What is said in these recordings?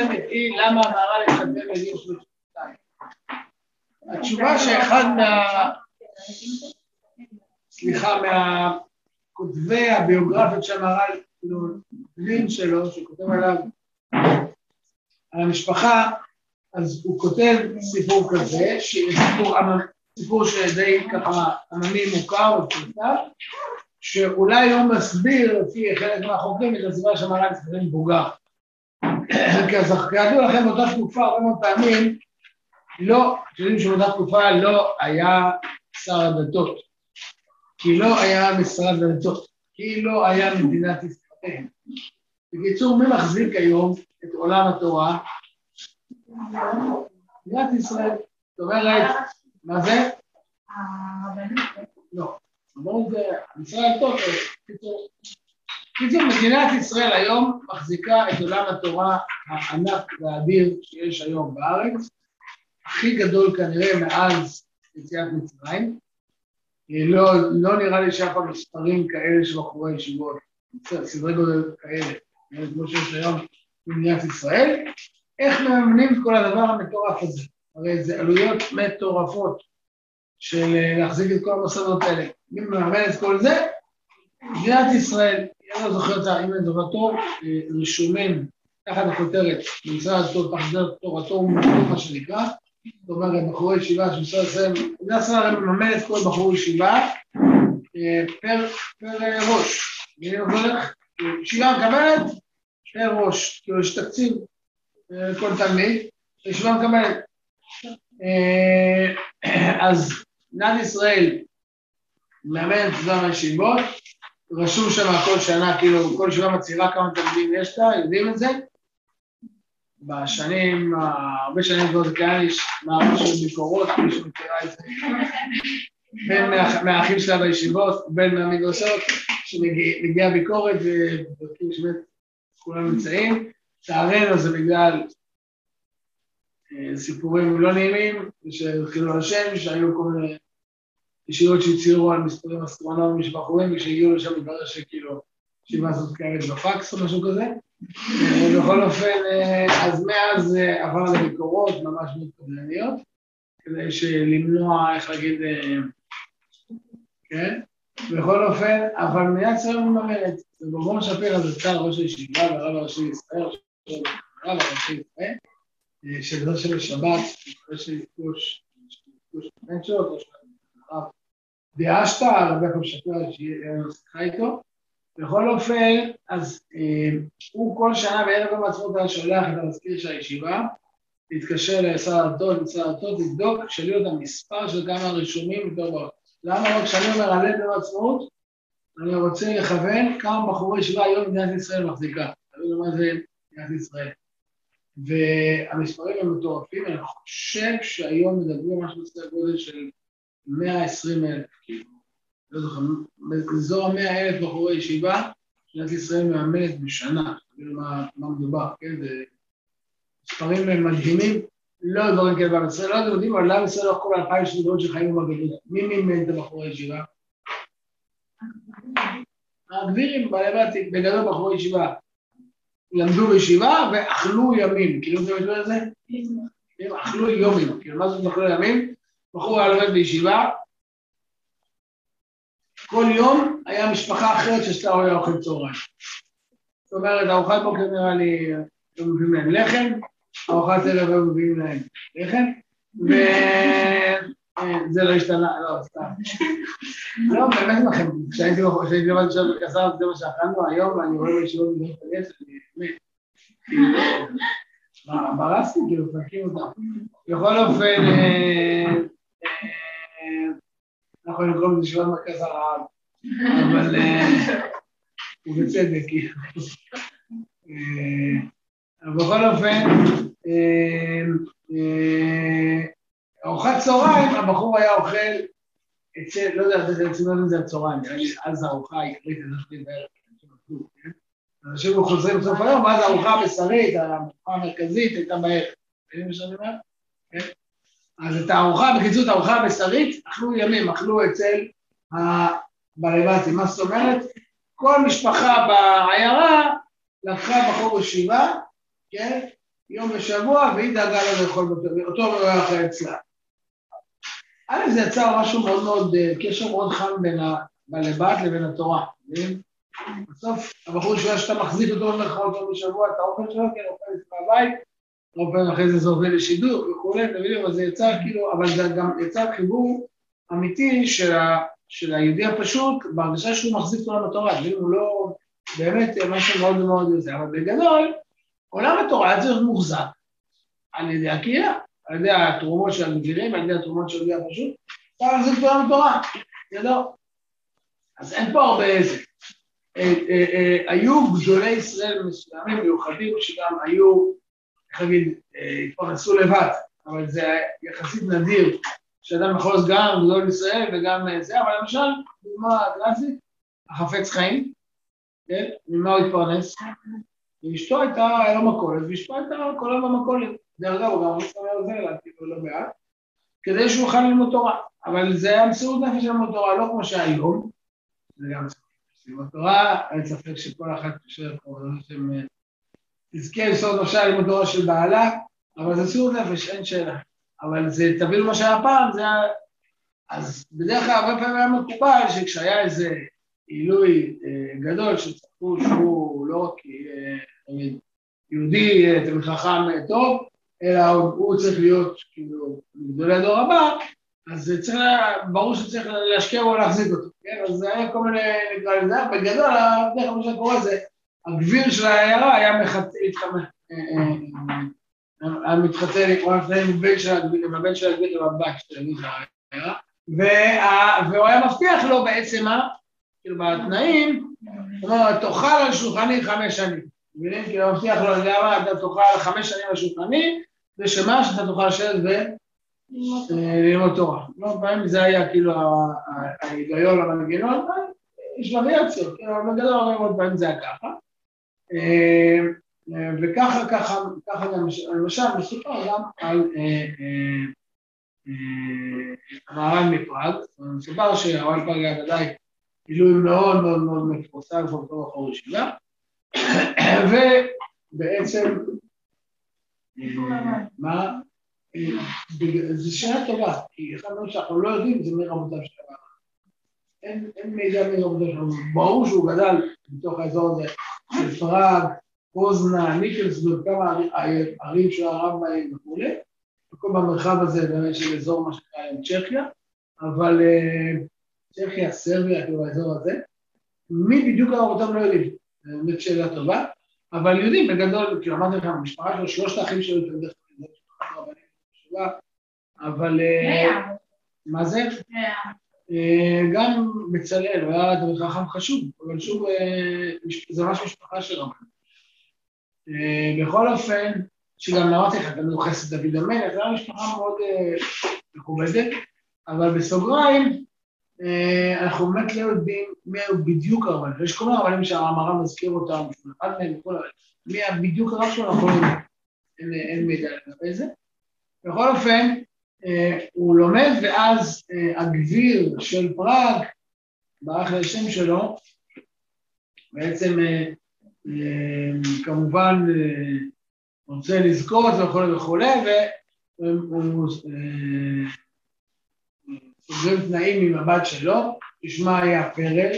הנוספת היא למה המהר"ל התחתן בגיל 32. התשובה שאחד מה... סליחה, מהכותבי הביוגרפיות של המהר"ל, לין שלו, שכותב עליו, על המשפחה, אז הוא כותב סיפור כזה, סיפור, סיפור שדי ככה עממי מוכר ופרטה, שאולי הוא מסביר לפי חלק מהחוקרים את הסיבה שהמהר"ל צריך מבוגר. כידוע לכם באותה תקופה הרבה מאוד פעמים לא, אתם יודעים שבאותה תקופה לא היה שר הדתות, כי לא היה משרד הדתות, כי לא היה מדינת ישראל. בקיצור, מי מחזיק היום את עולם התורה? מדינת ישראל. זאת אומרת, מה זה? לא. אמרו זה משרד הדתות, בקיצור. בקיצור, מדינת ישראל היום מחזיקה את עולם התורה הענק והאדיר שיש היום בארץ, הכי גדול כנראה מאז יציאת מצרים. לא, לא נראה לי שהיה פעם מספרים כאלה של בחורי ישיבות, סדרי גודל כאלה, כמו שיש היום במדינת ישראל. איך מממנים את כל הדבר המטורף הזה? הרי זה עלויות מטורפות של להחזיק את כל המוסדות האלה. מי מממן את כל זה? מדינת ישראל. אני לא זוכר את זה, אם אני זוכר טוב, רישומים תחת הכותרת תחת תורתו ומונחות מה שנקרא, זאת אומרת בחורי ישיבה של משרד ישראל, מדינת ישראל הרי את כל בחור ישיבה פר, פר ראש, מי הולך? ישיבה מקבלת פר ראש, כאילו יש תקציב לכל תלמיד, ישיבה מקבלת. אז מדינת ישראל מאמנת את הישיבות, רשום שם כל שנה, כאילו, כל ישיבה מצהירה כמה תלמידים יש לה, יודעים את זה. בשנים, הרבה שנים כבר זה קיים, יש מערכת של ביקורות, מי שמכירה את זה, בין מהאחים שלה בישיבות, בין מהמדרשות, שמגיעה ביקורת ובודקים שבאמת כולם נמצאים. לצערנו זה בגלל סיפורים לא נעימים, ושחילול השם, שהיו כל מיני ישיבות שהצהירו על מספרים אסטרונומיים של בחורים, וכשהגיעו לשם מתברר שכאילו ישיבה הזאת קיימת בפקס או משהו כזה. בכל אופן, אז מאז עבר לביקורות ממש מאוד כדי למנוע, איך להגיד, כן? בכל אופן, אבל מדינת ישראל מממנת. ובורבון שפירא זה שר ראש הישיבה והרב הראשי לישראל, הרב הראשי לישראל, של של שבת, ראש היפוש, היפוש בנצ'ות, או של הרב דאשתא, הרב יעקב שפירא, שיהיה לנו שיחה איתו. בכל אופן, אז אה, הוא כל שנה בערב יום העצמאות היה שולח את המזכיר של הישיבה, להתקשר לשר הדתות, לשר הדתות, לבדוק, שאלו את המספר של כמה רישומים בעולם. למה רק כשאני אומר על יום העצמאות, אני רוצה לכוון כמה בחורי ישיבה היום מדינת ישראל מחזיקה. תראו מה זה מדינת ישראל. והמספרים הם מטורפים, אני חושב שהיום מדברים משהו בסדר גודל של 120 אלף, כאילו. לא זוכר, באזור המאה אלף בחורי ישיבה, מדינת ישראל מאמנת בשנה, מה, מה מדובר, כן? זה מספרים מדהימים, לא דברים כאלה בעם ישראל, לא אתם יודעים, אבל לעם ישראל לא כל אלפיים שנות שחיים בגלות, מי מימן את הבחורי ישיבה? הגבירים, בעלי בתים, בגדול בחורי ישיבה, למדו בישיבה ואכלו ימים, כאילו אתם יודעים את זה? אכלו יומים, כאילו מה זאת אכלו ימים? בחור היה לומד בישיבה, כל יום היה משפחה אחרת שעשתה אוהל אוכל צהריים. זאת אומרת, ארוחת בוקר נראה לי, לא מביאים להם לחם, ארוחת ערב לא מביאים להם לחם, וזה לא השתנה, לא, סתם. לא, באמת לכם, כשהייתי לבד שם בקסר, זה מה שאכלנו היום, ואני רואה בישיבות מדינות הגס, אני באמת, ברסתי, כאילו, מפרקים אותם. בכל אופן, אנחנו נקרוא לזה ישיבת מרכז הרעב, אבל ובצדק, כאילו. בכל אופן, ארוחת צהריים, הבחור היה אוכל אצל, לא יודע, זה צמאון לזה הצהריים, נראה לי אז הארוחה העיקרית הזאת בערב, אנשים חוזרים בסוף היום, ואז הארוחה הבשרית, הארוחה המרכזית הייתה בערב. מבינים מה שאני אומר? כן? אז את הארוחה, בקיצור, את הארוחה הבשרית, אכלו ימים, אכלו אצל הבלבטים. מה זאת אומרת? כל משפחה בעיירה לקחה בחור ישיבה, כן? יום בשבוע, והיא דאגה לו לאכול אותו ולא יאכל אצלה. א', זה יצר משהו מאוד מאוד, אה, קשר מאוד חם בין הבעל לבין התורה. בסוף הבחור שואל שאתה מחזיק אותו במרכאות יום בשבוע, את האוכל שלו, כן, אוכל אצלך בבית, אוכל אחרי זה זה עובד לשידור וכולי, אתה מבין, אבל זה יצר כאילו, אבל זה גם יצר חיבור אמיתי של, ה, של היהודי הפשוט, בהרגשה שהוא מחזיק אותו בתורה, הוא לא, באמת משהו מאוד מאוד זה, אבל בגדול, עולם התורה היה צריך מוחזק על ידי הקהילה, על ידי התרומות של הגבירים, על ידי התרומות של היהודי הפשוט, אפשר להחזיק את עולם התורה, גדול. אז אין פה הרבה איזה. אה, אה, אה, היו גדולי ישראל מסוימים מיוחדים שגם היו, איך להגיד, התפרנסו לבד, אבל זה יחסית נדיר שאדם יכול להיות גם גדול ישראל וגם זה, אבל למשל, דוגמה קלאסית, החפץ חיים, כן? ממה הוא התפרנס? ואשתו הייתה, היה לו מכולת, ואשתו הייתה כל היום במכולת. דרך אגב, הוא גם מסתכל על זה, כאילו לא מעט, כדי שהוא יוכל ללמוד תורה. אבל זה היה מסירות נפש ללמוד תורה, לא כמו שהיום, זה גם מסירות תורה, אין ספק שכל אחת חושבת פה, תזכה לסוד נפשה ללמוד תורה של בעלה, אבל זה מסירות נפש, אין שאלה. אבל זה, תבינו מה שהיה פעם, זה היה... אז בדרך כלל הרבה פעמים היה מקובל שכשהיה איזה עילוי אה, גדול שצפו שהוא לא רק אה, יהודי אה, תלמיד חכם טוב, אלא הוא צריך להיות כאילו גדולי הדור הבא, אז צריך, ברור שצריך להשקיע בו ולהחזיק אותו, כן? אז זה היה כל מיני, נקרא לזה, בגדול, בדרך כלל מה שקורה זה, הגביר של העיירה היה מתחתן, היה מתחתן עם הבן של הגביר ובבת של העיירה, והוא היה מבטיח לו בעצם מה? כאילו בתנאים, הוא אומר, תאכל על שולחני חמש שנים. מבינים? כאילו הוא מבטיח לו, יודע מה, אתה תאכל חמש שנים על שולחני, ושמה שאתה תוכל לשבת וללמוד תורה. לא פעמים זה היה כאילו ההיגיון המנגנון, יש וריאציות, כאילו בגדול הרבה מאוד פעמים זה היה ככה. וככה, ככה, ככה גם, למשל, מסופר גם על המהר"ן מפראג, מסופר שהר"ן פראג היה ודאי גילוי מאוד מאוד מאוד מפורסם כבר בתור בחור ישיבה, ובעצם, מה? זו שאלה טובה, כי אחד הדברים שאנחנו לא יודעים זה מי רבותיו של המערב. אין מידע מי רבותיו המערב. ברור שהוא גדל בתוך האזור הזה פראג, פוזנה, ניקלסבורג, כמה ערים של הרב בהם וכולי, וכל במרחב הזה באמת של אזור מה שנקרא היום צ'כיה, אבל צ'כיה, סרביה, כאילו האזור הזה, מי בדיוק הרב אותם לא יודעים, באמת שאלה טובה, אבל יודעים בגדול, כאילו אמרתי לכם, המשפחה שלו, שלושת האחים שלו, אבל... מה זה? גם בצלאל, הוא היה תלמיד חכם חשוב, אבל שוב, זה ממש משפחה של רבנים. בכל אופן, שגם אמרתי לך, גם מיוחסת דוד המלך, זו הייתה משפחה מאוד מכובדת, אבל בסוגריים, אנחנו באמת לא יודעים מי היו בדיוק הרבנים, ויש כל מיני רבנים שהמר"ם מזכיר אותם, אחד מהם, מי בדיוק הרב שלו, אנחנו לא יודעים, אין מידע לגבי זה. בכל אופן, הוא לומד ואז הגביר של פראג, ברח לשם שלו, בעצם כמובן רוצה לזכור את זה וכולי וכולי, והוא סוגרים תנאים עם הבת שלו, ששמה היה פרל.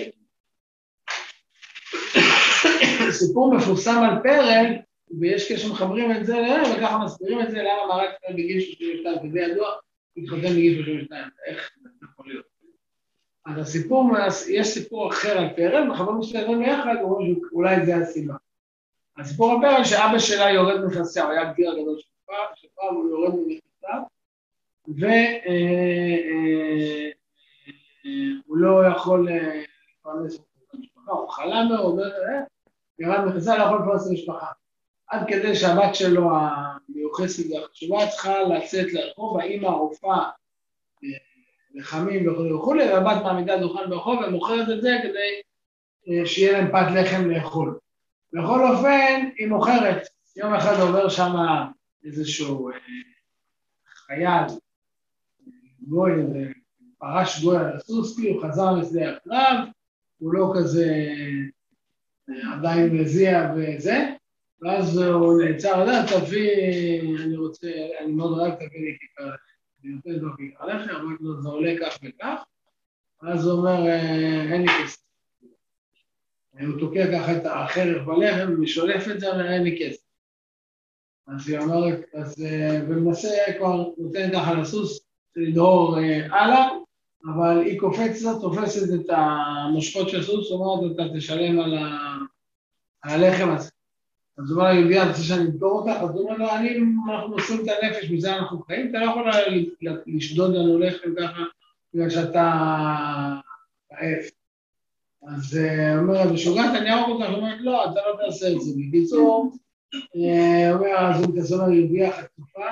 סיפור מפורסם על פרל, ויש קשר מחברים את זה להם, וככה מסבירים את זה, למה פרל בגיל 32, וזה ידוע, התחתן בגיל 32, איך זה יכול להיות. אז הסיפור, יש סיפור אחר על פרל, וחברים מסתכלים יחד, אומרים שאולי זה הסיבה. הסיפור על פרל שאבא שלה יורד מכסיה, הוא היה גדיר הגדול של פעם, הוא יורד מכסיה, והוא לא יכול לפרנס את המשפחה, הוא חלה מאוד, ירד מכסה, לא יכול לפרנס את המשפחה. עד כדי שהבת שלו המיוחסת והחשובה צריכה לצאת לרחוב, האמא הרופאה לחמים וכו' וכו', והבת מעמידה דוכן ברחוב ומוכרת את זה כדי שיהיה להם פת לחם לאכול. בכל אופן, היא מוכרת. יום אחד עובר שם איזשהו חייל, גוי, פרש גוי על הסוסקי, הוא חזר משדה הקרב, הוא לא כזה עדיין מזיע וזה, ואז הוא נעצר, אתה תביא, אני רוצה, אני מאוד אוהב, תביא לי כיכר לחם. אני נותן לו כיכר לחם, אמרתי לו, זה עולה כך וכך, ואז הוא אומר, אה, אין לי כסף. הוא תוקע ככה את החרב בלחם ושולף את זה, אומר, אין לי כסף. אז היא אומרת, אז, אה, ומנסה כבר, נותן ככה לסוס לדהור אה, הלאה, אבל היא קופצת, תופסת את המושכות של הסוס, אומרת, אתה תשלם. על הלחם הזה. אז הוא אומר לה, יהודיה, אתה רוצה שאני אמכור אותך? אז הוא אומר לו, אני, אנחנו מוסרים את הנפש, מזה אנחנו חיים, אתה לא יכול לשדוד לנו לחם ככה, בגלל שאתה עייף. אז הוא אומר, משוגעת, אני אהרוג אותך, הוא אומר, לא, אתה לא תעשה את זה. בקיצור, אה, הוא אומר, אז הוא מתעסק על יהודיה חטופה,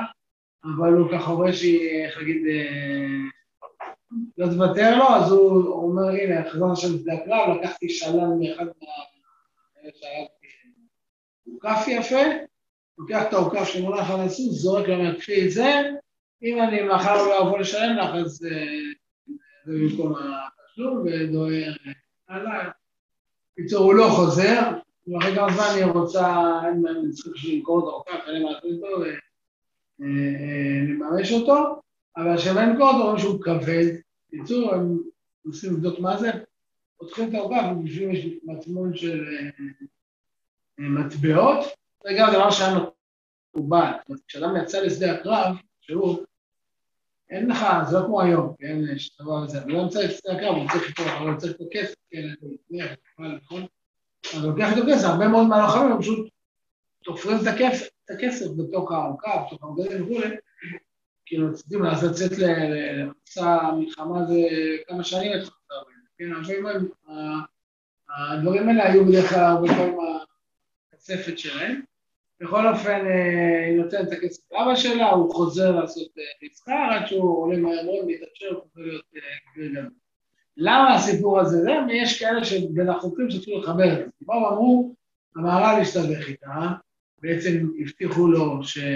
אבל הוא ככה רואה שהיא, איך להגיד, אה, לא תוותר לו, אז הוא אומר, הנה, חזרנו שם בשדה הקרב, לקחתי שלם מאחד מה... שהיה עוקף יפה, לוקח את העוקף שמונח על הסוס, זורק לו, קחי את זה, אם אני מחר לא אבוא לשלם לך, אז אה, זה במקום התשלום, ודוהר הלאה. בקיצור, הוא לא חוזר, ואחרי כמה זמן היא רוצה, אני צריך למכור את העוקף, אין לי מה לעשות איתו, ולממש אותו, אבל כשאני למכור אותו, רואים שהוא כבד. בקיצור, הם מנסים לבדוק מה זה, פותחים את העוקף, ובשביל יש מצמון של מטבעות, זה גם דבר שהיה מקובל. כשאדם יצא לשדה הקרב, שהוא, אין לך, זה לא כמו היום, כן, יש דבר הזה, אבל לא יצא לשדה הקרב, הוא צריך איתו, הוא צריך את הכסף, כן, נכון? אז הוא לוקח את הכסף, הרבה מאוד מהלוחמים הם פשוט תופרים את הכסף בתוך העוקה, בתוך המגדלים וכולי, כאילו, צריכים לצאת למסע המלחמה זה כמה שנים כן, הדברים האלה היו בדרך כלל הרבה פעמים הכספת שלהם. בכל אופן, אה, היא נותנת את הכסף לאבא שלה, הוא חוזר לעשות מסחר אה, עד שהוא עולה מהר מאוד, מתאפשר, הוא חוזר להיות אה, גביר גדול. למה הסיפור הזה זה? ויש כאלה שבין החוקרים שצריכים לחבר את זה. באו ואמרו, המהר"ל השתבח איתה, בעצם הבטיחו לו שהוא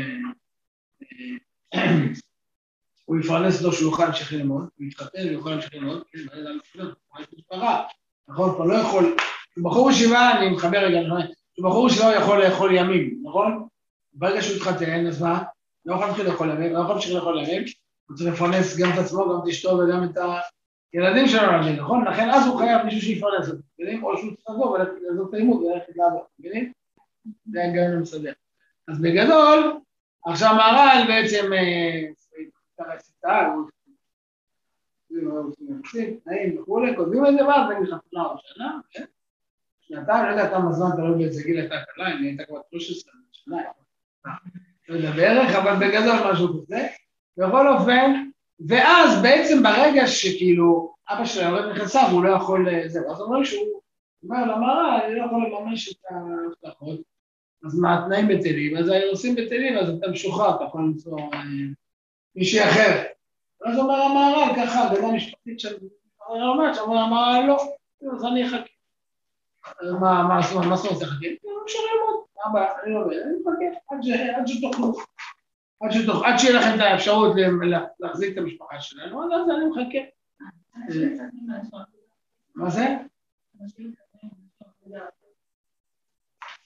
יפרנס לו שהוא יוכל להמשיך ללמוד, הוא יתחתן ויוכל להמשיך ללמוד, כן, מה זה משפחה, נכון, כבר לא יכול, בחור ישיבה, אני מחבר רגע, בחור שלא יכול לאכול ימים, נכון? ברגע שהוא התחתן, אז מה? לא יכול להמשיך לאכול ימים, לא יכול להמשיך לאכול ימים, הוא צריך לפרנס גם את עצמו, גם את אשתו וגם את הילדים שלו להבין, נכון? לכן אז הוא חייב מישהו שיפרנס אותו, מבינים? או שהוא צריך לבוא ולעזוב את הלימוד וללכת לעבוד, מבינים? זה ההיגיון המסדר. אז בגדול, עכשיו מהר"ל בעצם, תנאים וכולי, כותבים את זה ואז נגיד חתונה עוד שנה, כן? שנתיים, לא יודע כמה זמן תלוי באיזה גיל הייתה קלה, היא הייתה כבר 13 שנה, לא יודע בערך, אבל בגדול משהו כזה. בכל אופן, ואז בעצם ברגע שכאילו אבא שלה יורד נכנסה והוא לא יכול, זה, ואז הוא אומר שהוא אומר למראה, אני לא יכול לממש את ההבטחות, אז מה התנאים בטלים? אז האירוסים בטלים, אז אתה משוחרר, אתה יכול למצוא אה, מישהי אחרת. ואז אומר המהר"ל ככה, הגדה המשפטית של הרמ"ט, שאומר המהר"ל לא, אז אני אחכה. מה, מה, מה אומרת לחכה? אפשר ללמוד, מה הבעיה? אני לומד, אני מחכה עד שתאכלו. עד שיהיה לכם את האפשרות להחזיק את המשפחה שלנו, אז אני מחכה. מה זה?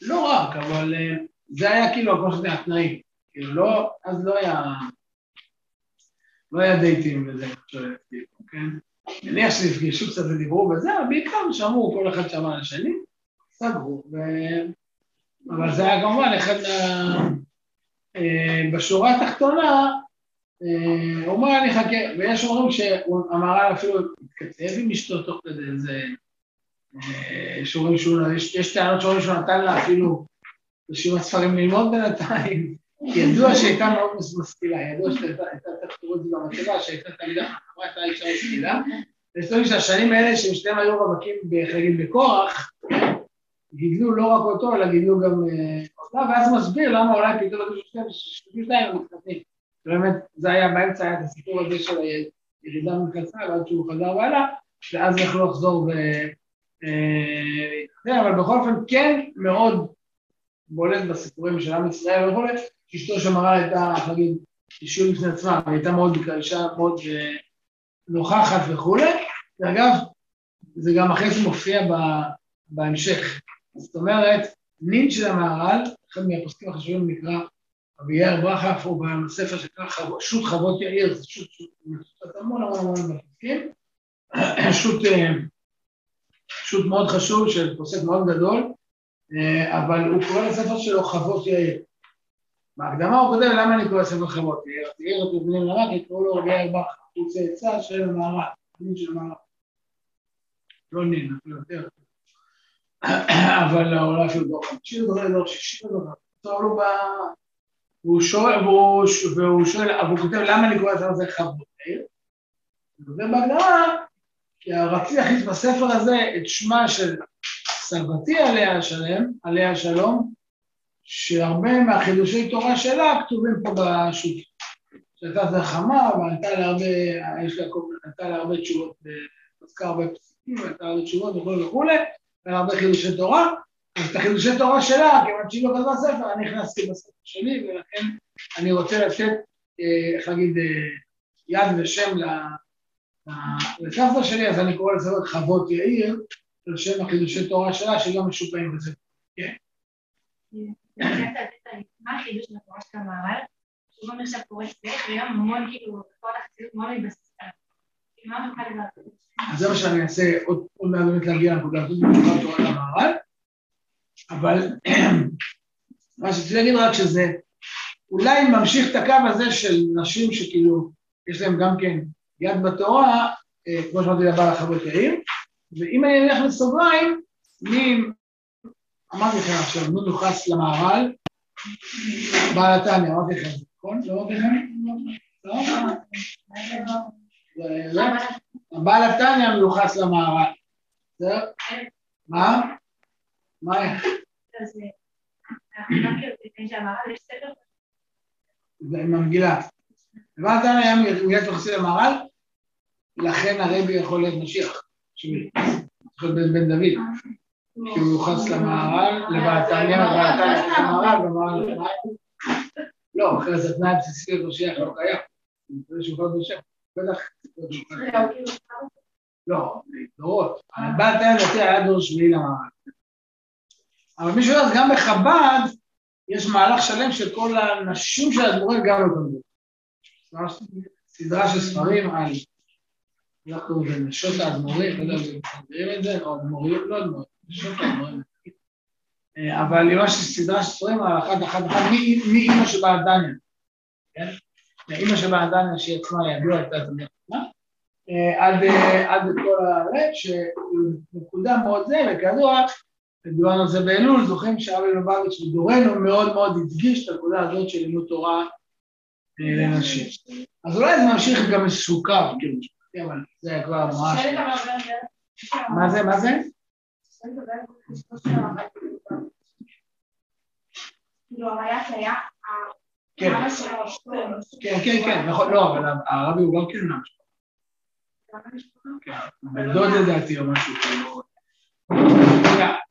לא רק, אבל אה, זה היה כאילו, כמו שזה התנאים. כאילו לא, אז לא היה, לא היה דייטים וזה, כן? נניח שנפגשו קצת ודיברו וזה, אבל בעיקר שמעו, כל אחד שמע על השני, סגרו, ו... אבל זה היה כמובן אחד מה... אה, בשורה התחתונה, אה, הוא אומר אני אחכה, ויש אומרים שהמהר"ל אפילו התכתב עם אשתו תוך כדי איזה... אה, יש טענות שאומרים שהוא נתן לה אפילו רשימת ספרים ללמוד בינתיים, ידוע שהייתה מאוד משכילה, ידוע שהייתה, זה במצגה, שהייתה תלמידה חכמה, הייתה אישה משכילה, דברים שהשנים האלה שהם שניהם היו רווקים, חגים בכוח, גידלו לא רק אותו, אלא גידלו גם אותה, ואז מסביר למה אולי פתאום היו שניים מתחתנים. באמת, זה היה באמצע, היה את הסיפור הזה של הירידה מקצה, ועד שהוא חזר והלאה, ואז יכלו לחזור ולהתחתן, אבל בכל אופן כן מאוד בולט בסיפורים של עם ישראל וכולי, אשתו של מראה הייתה, איך להגיד, אישיות בפני עצמה, הייתה מאוד, אישה מאוד נוכחת וכולי, ואגב, זה גם אחרי זה מופיע בהמשך. זאת אומרת, נין של המהר"ל, אחד מהפוסקים החשובים נקרא רבי יאיר ברכה, הוא בספר שנקרא שו"ת חוות יאיר, זה שו"ת, שו"ת המון המון המון בפוסקים, שו"ת שו"ת מאוד חשוב של פוסק מאוד גדול, אה, אבל הוא קורא לספר שלו חוות יאיר. בהקדמה הוא כותב למה אני קורא חוות יאיר, תאיר את בני לרק, יקראו לו רבי ברכה, הוא צאצא של המערב, נין של המערב. לא נין, אפילו יותר. אבל אולי אפילו דור חמישי, דור שישי, דור. והוא שואל, והוא שואל, והוא כותב למה אני קורא לספר הזה חוות יאיר, ובהגדרה כי רציתי להכניס בספר הזה את שמה של סבתי עליה השלם, עליה השלום, שהרבה מהחידושי תורה שלה כתובים פה בשו"ת. שהייתה זכמה וענתה להרבה, יש לה, ענתה להרבה תשובות, עסקה הרבה פסקים, וענתה להרבה תשובות וכולי וכולי, והרבה חידושי תורה. אז את החידושי תורה שלה, כיוון שהיא לא כתבה ספר, אני הכנסתי בספר שלי, ולכן אני רוצה לתת, אה, איך להגיד, אה, יד ושם לסבתא שלי, אז אני קורא לזה חוות יאיר, על שם החידושי תורה שלה, שגם משופעים בזה. כן. מה החידוש בתורה של המהר"ל? שהוא אומר עכשיו קורא ספר, וגם המון כאילו, כל החסידות מאוד מתבססת אז זה מה שאני אעשה עוד מעט באמת להגיע לנקודה הזאת בתורת תורת המהר"ל, אבל מה שרציתי להגיד רק שזה אולי ממשיך את הקו הזה של נשים שכאילו יש להם גם כן יד בתורה, אה, כמו שאמרתי לבעל החברות יאיר, ואם אני אלך לסוגריים, מי, אמרתי לכם עכשיו, מי מיוחס למהר"ל? בעל התניא, אמרתי לכם, נכון? לא אמרתי לכם? לא? בעל התניא מיוחס למהר"ל. מה? מה? זה עם המגילה. בעל התניא היה מיוחס למהר"ל, לכן הרבי יכול להיות משיח, יכול להיות בן דוד, כי הוא יוחס למהר"ל, לבעתניא, לבעתניא, למהר"ל, ומהר"ל לא, אחרי זה תנאי בסיסי למשיח לא קיים, זה שהוא יכול להיות בטח, לא, דורות, בעתניא יותר היה דור שביעי למהר"ל. אבל מישהו יודע, גם בחב"ד יש מהלך שלם של כל הנשים של הדמורים גם לא. סדרה של ספרים על אנחנו בנשות האדמו"רים, לא יודע אם אתם מכירים את זה, או אדמו"ריות, לא אדמו"רים, נשות האדמו"רים. אה, אבל ממש סדרה של ספרים אחת אחת אחת, מאימא שבאה דניה, כן? אימא שבאה דניה שהיא עצמה ידוע הייתה את המלחמה, אה, עד כל הרב, שנקודה מאוד זה, וכידוע, דיברנו על זה באלול, זוכרים שהרבי לובביץ' בדורנו מאוד מאוד הדגיש את הנקודה הזאת של לימוד תורה אה, לנשים. אז אולי זה ממשיך גם איזשהו קו, כאילו, כן, אבל זה כבר ממש... מה זה? מה זה? כן, כן, כן, כן, נכון, לא, אבל הרבי הוא גם כן מהמשפחה. כן, בן דוד לדעתי או משהו כאילו.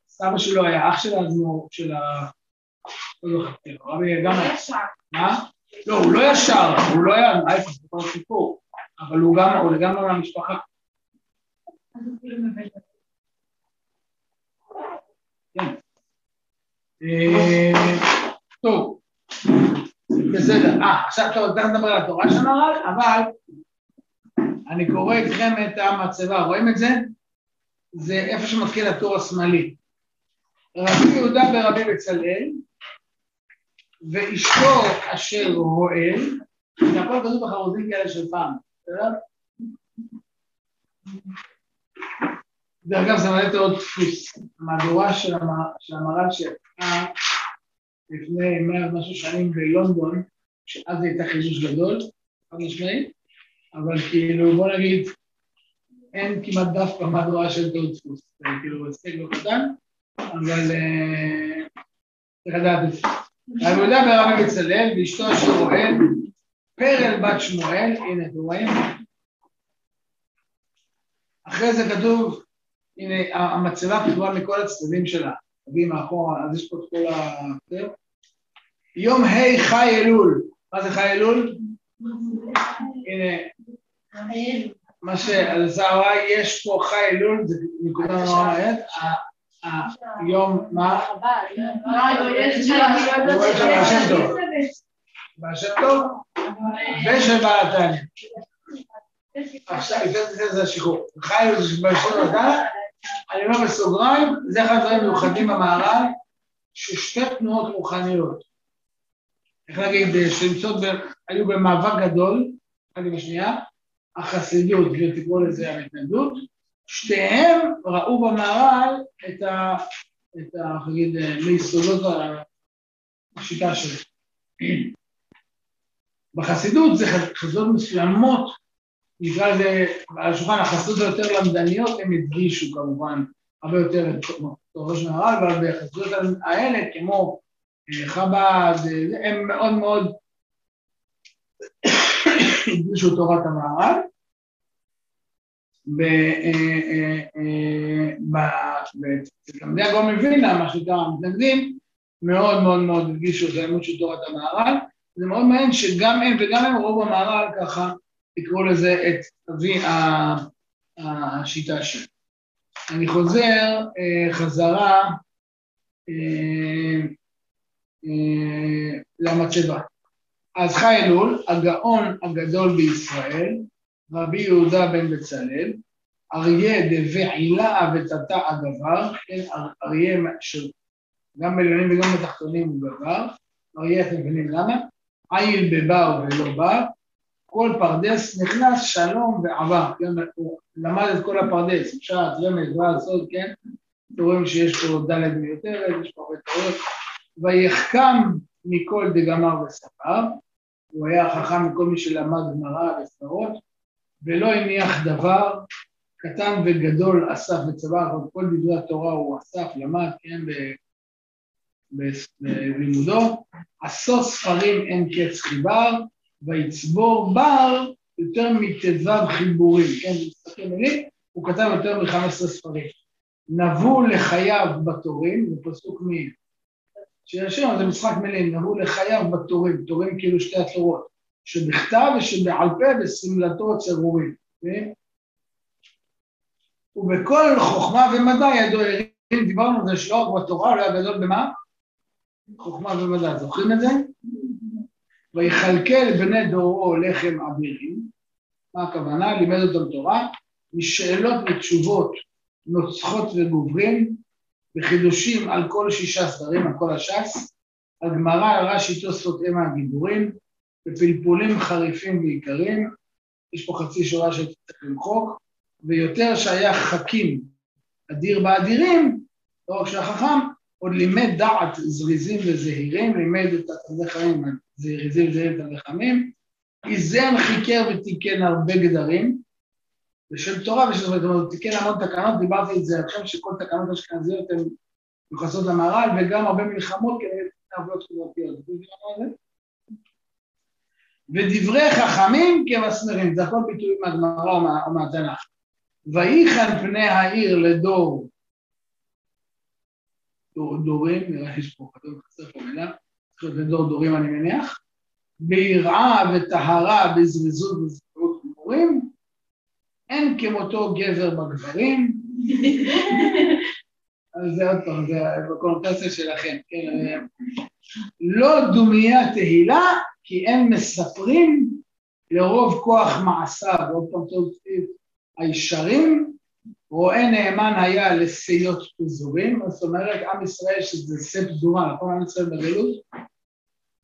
סבא שלו היה אח של האדמו"ר, של ה... לא זוכר, הרבי גם... מה? לא, הוא לא ישר, הוא לא היה, ההפך, זה כבר סיפור. אבל הוא גם, הוא לגמרי מהמשפחה. כן. אה, טוב, בסדר. אה, עכשיו טוב, תכף נדבר על התורה אבל אני קורא איתכם את המצבה, רואים את זה? זה איפה שמתחיל הטור השמאלי. רבי יהודה ברבי בצלאל, ואשתו אשר רועל, זה הכל כתוב בחרוזים כאלה של פעם. דרך אגב, זה מעלה עוד דפוס. המהדורה של המר"ל שיצאה לפני מאה ומשהו שנים בלונדון, שאז הייתה חידוש גדול, חד משמעית, אבל כאילו, בוא נגיד, אין כמעט דף במהדורה של עוד דפוס. זה כאילו הישג לא קטן, אבל אה, צריך לדעת את זה. אני יודע ברבי בצלאל, ואשתו של רועל, פרל בת שמואל, הנה אתם רואים? אחרי זה כתוב, הנה המצבה כתובה מכל הצדדים שלה, תביאי מאחורה, אז יש פה את כל ה... יום ה' חי אלול, מה זה חי אלול? הנה, מה שעל זרה יש פה חי אלול, זה נקודה נורא מעט, היום, מה? בשם טוב ושל בעל התניא. עכשיו, יותר זה השחרור. חי בשם התניא, אני אומר בסוגריים, זה אחד הדברים מיוחדים במערב, ששתי תנועות רוחניות, איך להגיד, שנמצאות, היו במאבק גדול, אחת עם השנייה, החסידות, ותקראו לזה ההתנגדות, שתיהם ראו במהר"ל את ה... את ה... נגיד, מיסודות השיטה שלהם. בחסידות זה חסידות מסוימות, נקרא לזה, על השולחן החסידות היותר למדניות, הם הדגישו כמובן הרבה יותר את תורו של מהר"ל, אבל בחסידות האלה, כמו אה, חב"ד, הם מאוד מאוד הדגישו תורת המהר"ל. בתלמדי הגאון מווילנה, מה שנקרא המתנגדים, מאוד מאוד מאוד הדגישו את האמון של תורת המהר"ל. זה מאוד מעניין שגם הם וגם הם רוב המהר"ל ככה יקראו לזה את אבי השיטה שלהם. אני חוזר אה, חזרה אה, אה, למצבה. אז חי אלול, הגאון הגדול בישראל, רבי יהודה בן בצלאל, אריה דבעילה ותתא הגבר, כן, אריה גם בעליונים וגם בתחתונים הוא גבר, אריה אתם מבינים למה? עיל בבר ולא בר, כל פרדס נכנס שלום ועבר, כן, הוא למד את כל הפרדס, אפשר דבר, סוד, כן, אתם רואים שיש פה ד' מיותרת, יש פה הרבה טעויות, ויחכם מכל דגמר וספר, הוא היה חכם מכל מי שלמד גמרא וספרות, ולא הניח דבר, קטן וגדול אסף אבל כל דברי התורה הוא אסף, למד, כן, בלימודו, עשו ספרים אין קץ חיבר, ויצבור בר יותר מט"ו חיבורים, כן, זה מילים, הוא כתב יותר מ-15 ספרים. נבו לחייו בתורים, זה פסוק מ... שישיר, זה משחק מילים, נבו לחייו בתורים, תורים כאילו שתי התורות, שבכתב ושבעל פה ושמלתו צרורים, כן? ובכל חוכמה ומדע ידו הרים, דיברנו על זה שלא רק בתורה, הוא היה גדול במה? חוכמה ומדע, זוכרים את זה? ויכלכל בני דורו לחם אבירים, מה הכוונה? לימד אותם תורה, משאלות ותשובות נוצחות וגוברים, וחידושים על כל שישה סדרים, על כל הש"ס, על גמרא, על רש"י תוספות הם הגיבורים, בפלפולים חריפים ועיקרים, יש פה חצי שורה שצריך למחוק, ויותר שהיה חכים אדיר באדירים, לא רק שהיה חכם, עוד לימד דעת זריזים וזהירים, לימד את התלמידי זריזים וזהירים תלמידי חכמים, איזן חיקר ותיקן הרבה גדרים, ושל תורה ושל זאת אומרת, תיקן המון תקנות, דיברתי את זה עכשיו שכל תקנות אשכנזיות הן מיוחסות למהר"ל, וגם הרבה מלחמות כנגד עוולות חברתיות. ודברי חכמים כמסמרים, זה הכל ביטויים מהגמרא או מהתנ"ך. ויחן פני העיר לדור, דור, דורים, נראה שיש פה כתוב פה מילה, צריך להיות לדור דורים אני מניח, ביראה וטהרה בזריזות וזכרות גמורים, אין כמותו גבר בגברים, אז זה עוד פעם, זה בקונוטציה שלכם, כן, לא דומיה תהילה, כי אין מספרים לרוב כוח מעשיו, עוד פעם טוב הישרים, רואה נאמן היה לשיות פזורים, זאת אומרת, עם ישראל שזה שא פזורה, נכון? עם ישראל בגלות?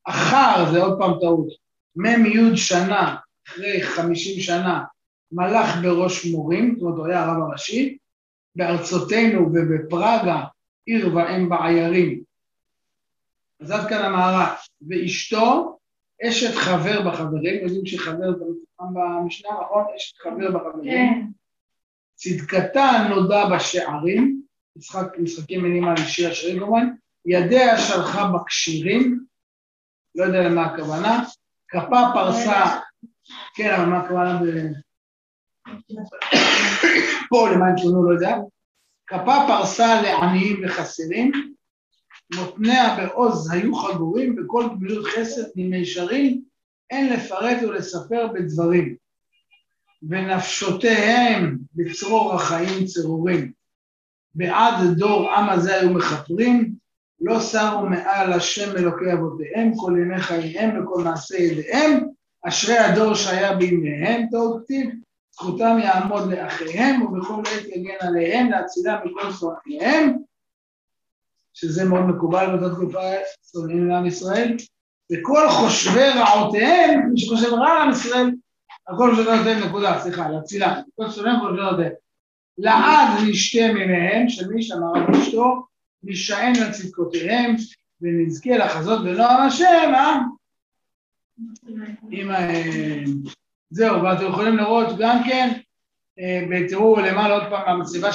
אחר, זה עוד פעם טעות, מ"י שנה, אחרי חמישים שנה, מלך בראש מורים, זאת אומרת, הוא היה הרב הראשי, בארצותינו ובפראגה, עיר ואם בעיירים. אז עד כאן המערב. ואשתו, אשת חבר בחברים, יודעים שחבר זה מצוין במשנה, נכון? אשת חבר בחברים. כן. צדקתה נודע בשערים, משחק, משחקים מילים על שיר השירים כמובן, ידיה שלחה בקשירים, לא יודע למה הכוונה, כפה פרסה, כן, אבל מה הכוונה ב... פה למען תלונו, לא יודע, כפה פרסה לעניים וחסרים, מותניה בעוז היו חגורים, בכל גמילות חסד ממישרים, אין לפרט ולספר בדברים. ונפשותיהם בצרור החיים צרורים. בעד דור עם הזה היו מכפרים, לא שרו מעל השם אלוקי אבותיהם, כל ימי חייהם וכל מעשי ידיהם, אשרי הדור שהיה בימיהם, טוב כתיב, זכותם יעמוד לאחיהם ובכל עת יגן עליהם להצילם מכל שונאיהם, שזה מאוד מקובל באותה תקופה שונאים לעם ישראל, וכל חושבי רעותיהם, מי שחושב רע לעם ישראל, הכל חושבי רעותיהם נקודה, סליחה, להצילם, כל שונאיהם חושבי רעותיהם. לעד נשתה ממיהם, של מי שאמר על אשתו, נשען על צדקותיהם, ונזכה לחזות בנועם השם, אה? עם. זהו, ואתם יכולים לראות גם כן, אה, תראו למעלה עוד פעם המצבה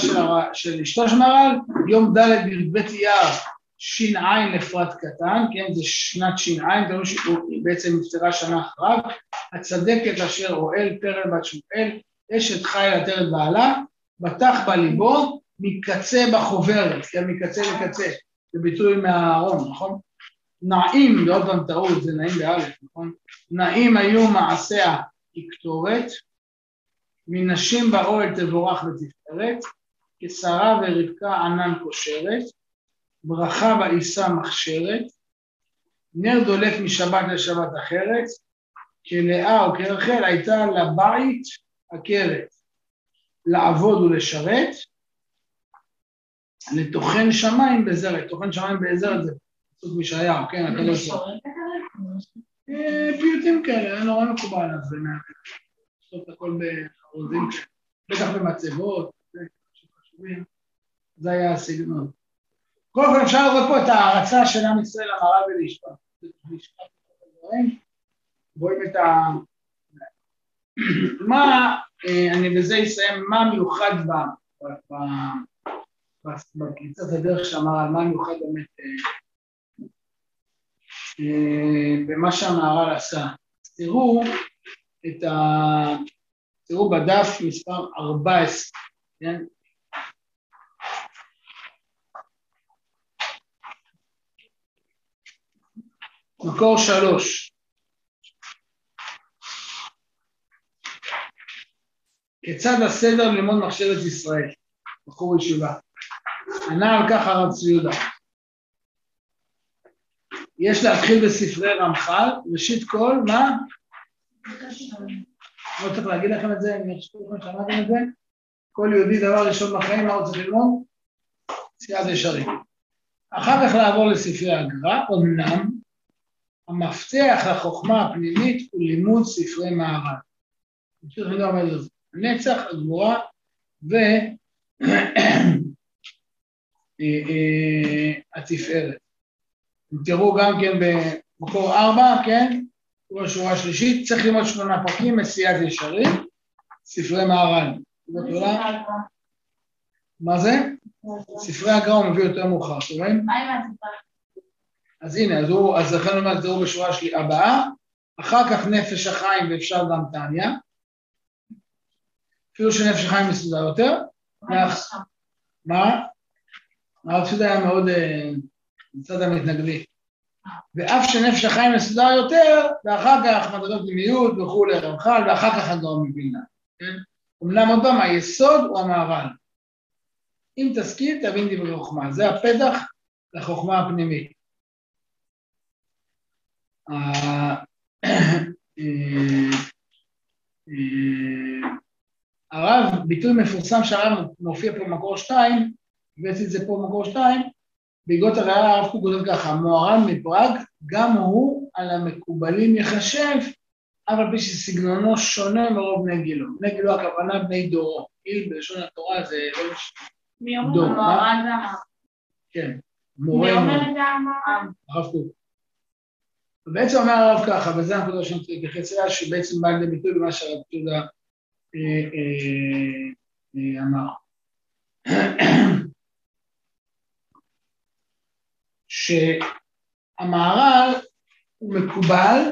של, אשתו של מר"ל, יום ד' בי"ב אייר ש"ע לפרט קטן, כן, זה שנת ש"ע, תראו שהיא בעצם נפטרה שנה אחריו, הצדקת אשר אוהל פרל בת שמואל, אשת חיל עטרת בעלה, בטח בליבו, מקצה בחוברת, כן, מקצה לקצה, זה ביטוי מהארון, נכון? נעים, ועוד פעם טעות, זה נעים באלף, נכון? נעים היו מעשיה כקטורת, מנשים באוהל תבורך ותפארת, כשרה ורבקה ענן קושרת, ברכה בעיסה מכשרת, נר דולק משבת לשבת אחרת, כלאה או כרחל הייתה לבית עקרת, לעבוד ולשרת, לטוחן שמיים בזרת, טוחן שמיים בזרת זה פסוק מישעיהו, כן, אתה לא יודע. אה, פיוטים כאלה, היה נורא מקובל אז זה לעשות הכל בחרוזים, בטח במצבות, זה היה הסגנון. קודם כל אפשר לראות פה את ההערצה של עם ישראל למערב ולשפט. רואים את ה... מה, אה, אני בזה אסיים, מה מיוחד בקריצת הדרך שאמר מה מיוחד באמת אה, אה, במה שהמהר"ל עשה. תראו את ה... תראו בדף מספר 14, כן? מקור שלוש. כיצד הסדר ללמוד מחשבת ישראל, בחור ישיבה. ענה על כך הרב צבי יהודה. יש להתחיל בספרי רמח"ל, ראשית כל, מה? לא צריך להגיד לכם את זה, אני חושב לכם שמעתם את זה? כל יהודי דבר ראשון בחיים, מה רוצה ללמוד? סיעת ישרים. אחר כך לעבור לספרי הגר"א, אמנם המפתח לחוכמה הפנימית הוא לימוד ספרי מערב. הנצח, הגבורה והתפארת. תראו גם כן במקור ארבע, כן? בשורה השלישית, צריך ללמוד שמונה פרקים, מסיעת ישרים, ספרי מהר"ל. מה זה? ספרי הגר"א הוא מביא יותר מאוחר, אתם רואים? אז הנה, אז הוא, אז לכן אומר, תראו בשורה שלי הבאה, אחר כך נפש החיים ואפשר גם טניה, אפילו שנפש החיים מסודר יותר. מה? הרב ציודה היה מאוד מצד אה, המתנגדי. ואף שנפש החיים מסודר יותר, ואחר כך מדרגות פנימיות וכולי, רמח"ל, ואחר כך הגאון מווילנה, כן? אמנם עוד פעם, היסוד הוא המהר"ל. אם תשכיל, תבין דברי חוכמה. זה הפתח לחוכמה הפנימית. אה, אה, הרב, ביטוי מפורסם שהרב מופיע פה במקור שתיים, הבאתי את זה פה במקור שתיים, בעקבות הראייה הרב קוק כותב ככה, מוהר"ן מפראג, גם הוא על המקובלים יחשב, אף על פי שסגנונו שונה מרוב בני גילו. בני גילו הכוונה בני דורו. גיל בלשון התורה זה לא מי אומר מוהר"ן והמהר"ן? כן. מי אומר את זה המוהר"ן? הרב קוק. ובעצם אומר הרב ככה, וזה הנקודה שאני רוצה להתייחס אליה, שבעצם בא לידי ביטוי במה שהרב יהודה אה, אה, אה, אמר. שהמהר"ל הוא מקובל,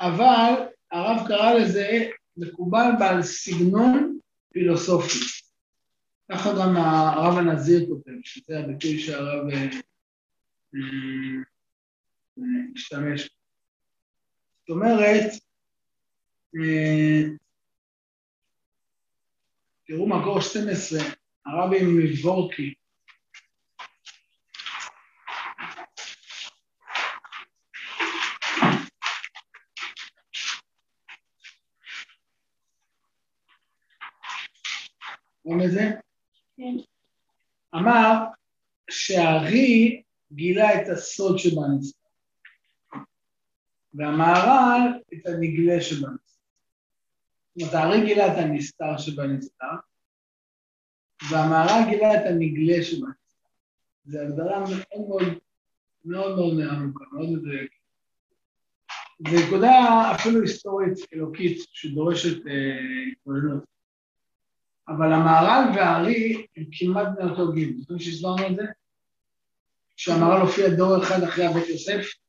אבל הרב קרא לזה מקובל בעל סגנון פילוסופי. ככה גם הרב הנזיר כותב, שזה הביטוי שהרב השתמש. זאת אומרת, תראו מקור 12, הרבי מבורקי. רואים את זה? כן. אמר שהארי גילה את הסוד שבנסתר, והמהר"ל את הנגלה שבנסתר. זאת אומרת, הארי גילה את הנסתר שבנסתר, והמהר"ל גילה את הנגלה שבנסתר. זו הגדרה מאוד מאוד מאוד מאוד עמוקה, מאוד מדויקת. זו נקודה אפילו היסטורית אלוקית שדורשת אה, התבוננות. אבל המהר"ל והארי הם כמעט בני אותו גיל. זוכרים שהסברנו את זה? שהמהר"ל הופיע דור אחד אחרי הבית יוסף?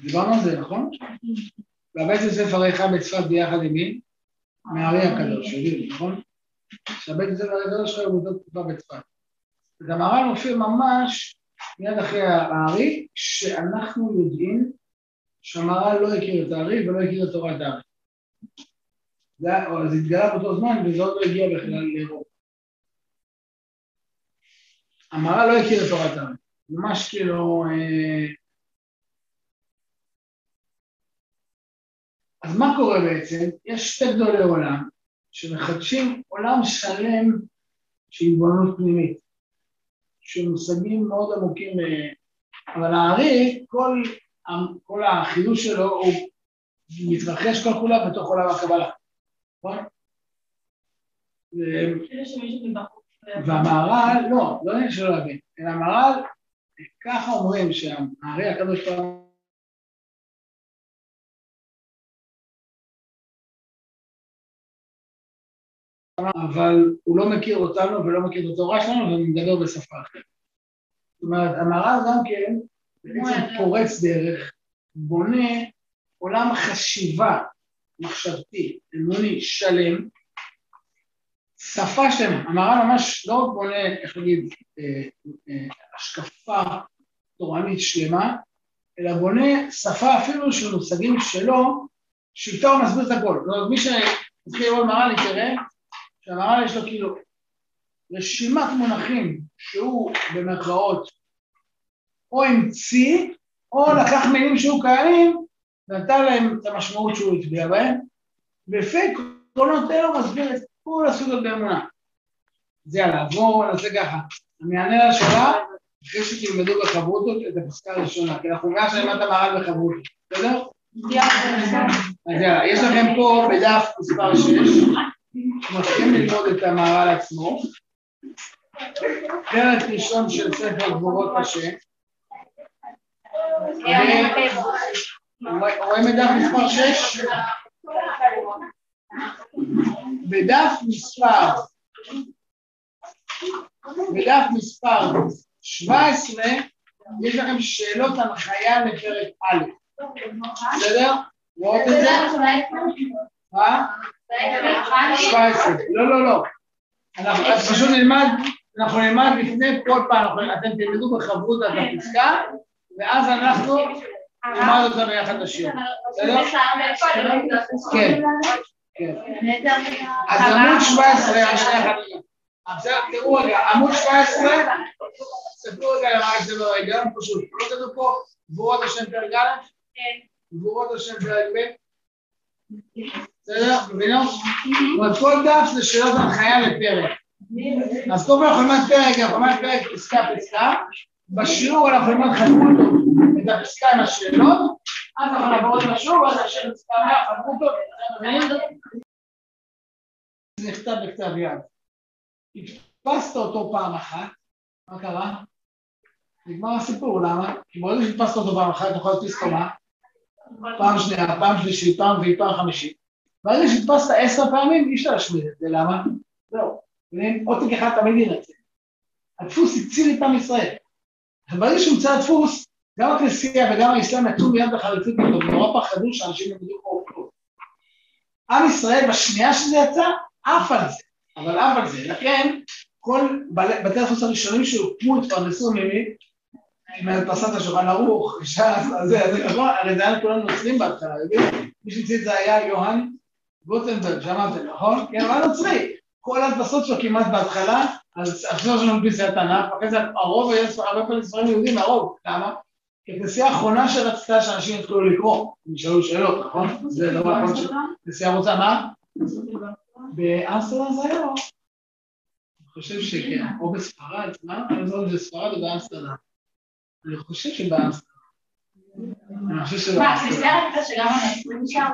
דיברנו על זה, נכון? והבית הרי חי בצפת ביחד עם מי? מהארי הקדוש, יודעים, נכון? שהבית הרי הקדוש שלו הוא באותה תקופה בצפת. אז המהר"ל מופיע ממש מיד אחרי הארי, שאנחנו יודעים שהמהר"ל לא הכיר את הארי ולא הכיר את תורת הארי. זה התגלה באותו זמן וזה עוד לא הגיע בכלל לאירופה. המהר"ל לא הכיר את תורת הארי, ממש כאילו... אה... אז מה קורה בעצם? יש שתי גדולי עולם שמחדשים עולם שלם של התבוננות פנימית, של מושגים מאוד עמוקים, אה, אבל הארי, כל, כל החידוש שלו הוא מתרחש כל כולה בתוך עולם הקבלה. נכון? והמהר"ל, לא, לא עניין שלא להבין, אלא המהר"ל, ככה אומרים שהארי הקדוש ברוך אבל הוא לא מכיר אותנו ולא מכיר את התורה שלנו ומדבר בשפה אחרת. זאת אומרת, המהר"ל גם כן בעצם פורץ דרך, בונה עולם חשיבה מחשבתי, אמוני, שלם, שפה שלמה. המהר"ל ממש לא רק בונה, איך להגיד, אה, אה, השקפה תורנית שלמה, אלא בונה שפה אפילו של מושגים שלו, שאיתו הוא מסביר את הכל. זאת אומרת, מי שמתחיל לראות מהר"ל תראה שהמהר"ל יש לו כאילו רשימת מונחים שהוא במרכאות או המציא, או לקח מילים שהיו קיימים נתן להם את המשמעות שהוא הצביע בהם, ולפי עקרונות אלו מסביר את כל הסוגיות באמונה. זה יאללה, בואו נעשה ככה. אני אענה על השאלה אחרי שתלמדו בחברותות את הפסקה הראשונה, כי אנחנו נראה שלמדת מהר"ל בחברותות, בסדר? אז יאללה, יש לכם פה בדף מספר 6, מתחילים ללמוד את המהר"ל עצמו, פרק ראשון של ספר גבורות השם, רואים את דף מספר 6? בדף מספר, בדף מספר 17 יש לכם שאלות הנחיה לפרק א', בסדר? רואות את זה? מה? 17, לא, לא, לא. אנחנו פשוט נלמד, אנחנו נלמד לפני כל פעם, אתם תלמדו בחברות את הפסקה, ואז אנחנו נלמד אותה ביחד לשיר. בסדר? כן. כן. אז עמוד 17, שנייה אחת עכשיו תראו רגע, עמוד 17, תסתכלו רגע למה זה לא רגע, פשוט. לא כתוב פה גבורות השם פרק א'? כן. גבורות השם פרק ב'? בסדר? מבינו? כל דף זה שאלות הנחיה לפרק. אז כל פעם אנחנו נלמד פרק, אנחנו נלמד פרק פסקה פסקה, בשיעור אנחנו נלמד חתמות את הפסקה עם השאלות, אז אנחנו נעבור את השיעור, ואז השאלה פסקה מאה, זה נכתב בכתב יד. הדפסת אותו פעם אחת, מה קרה? נגמר הסיפור, למה? כי ברגע שהדפסת אותו פעם אחת, אתה יכול להדפיס אותו מה? פעם שנייה, פעם שלישית, פעם רביעית, פעם חמישית. ברגע שהדפסת עשר פעמים, אי אפשר להשמיד את זה, למה? זהו. עותק אחד תמיד ינצל. הדפוס הציל את עם ישראל. ברגע שהומצא הדפוס, גם הכנסייה וגם האסלאם נתנו מיד בחריצות אותו, ונורא פחדו שאנשים ילמדו פה כלום. עם ישראל, בשנייה שזה יצא, עף על זה, אבל עף על זה. לכן, כל בתי הדפוס הראשונים שהוקמו התפרנסו ממי? מהדפסת השולחן ערוך, ש"ס, זה, זה נכון, הרי זה היה כולנו נוצרים בהתחלה? מי שהמציא את זה היה יוהן גוטנברג, שמעתם, נכון? כן, היה נוצרי. כל ההדפסות שלו כמעט בהתחלה, אז עכשיו יש לנו מדפיסי התנ"ך, ואחרי זה הרוב היה הרבה פעמים ספרים יהודים, הרוב, למה? כי הכנסייה האחרונה שרצתה שאנשים יתחילו לקרוא, הם ישאלו שאלות, נכון? זה דבר אחרון שהכנסייה רוצה, מה? באמסטרדם זה היה? אני חושב שכן, או בספרד, מה? אני לא זה חושב שבאמסטרדם. אני חושב מה, שבאמסטרדם. הכנסייה רצתה שגם הנוצרים נשאר?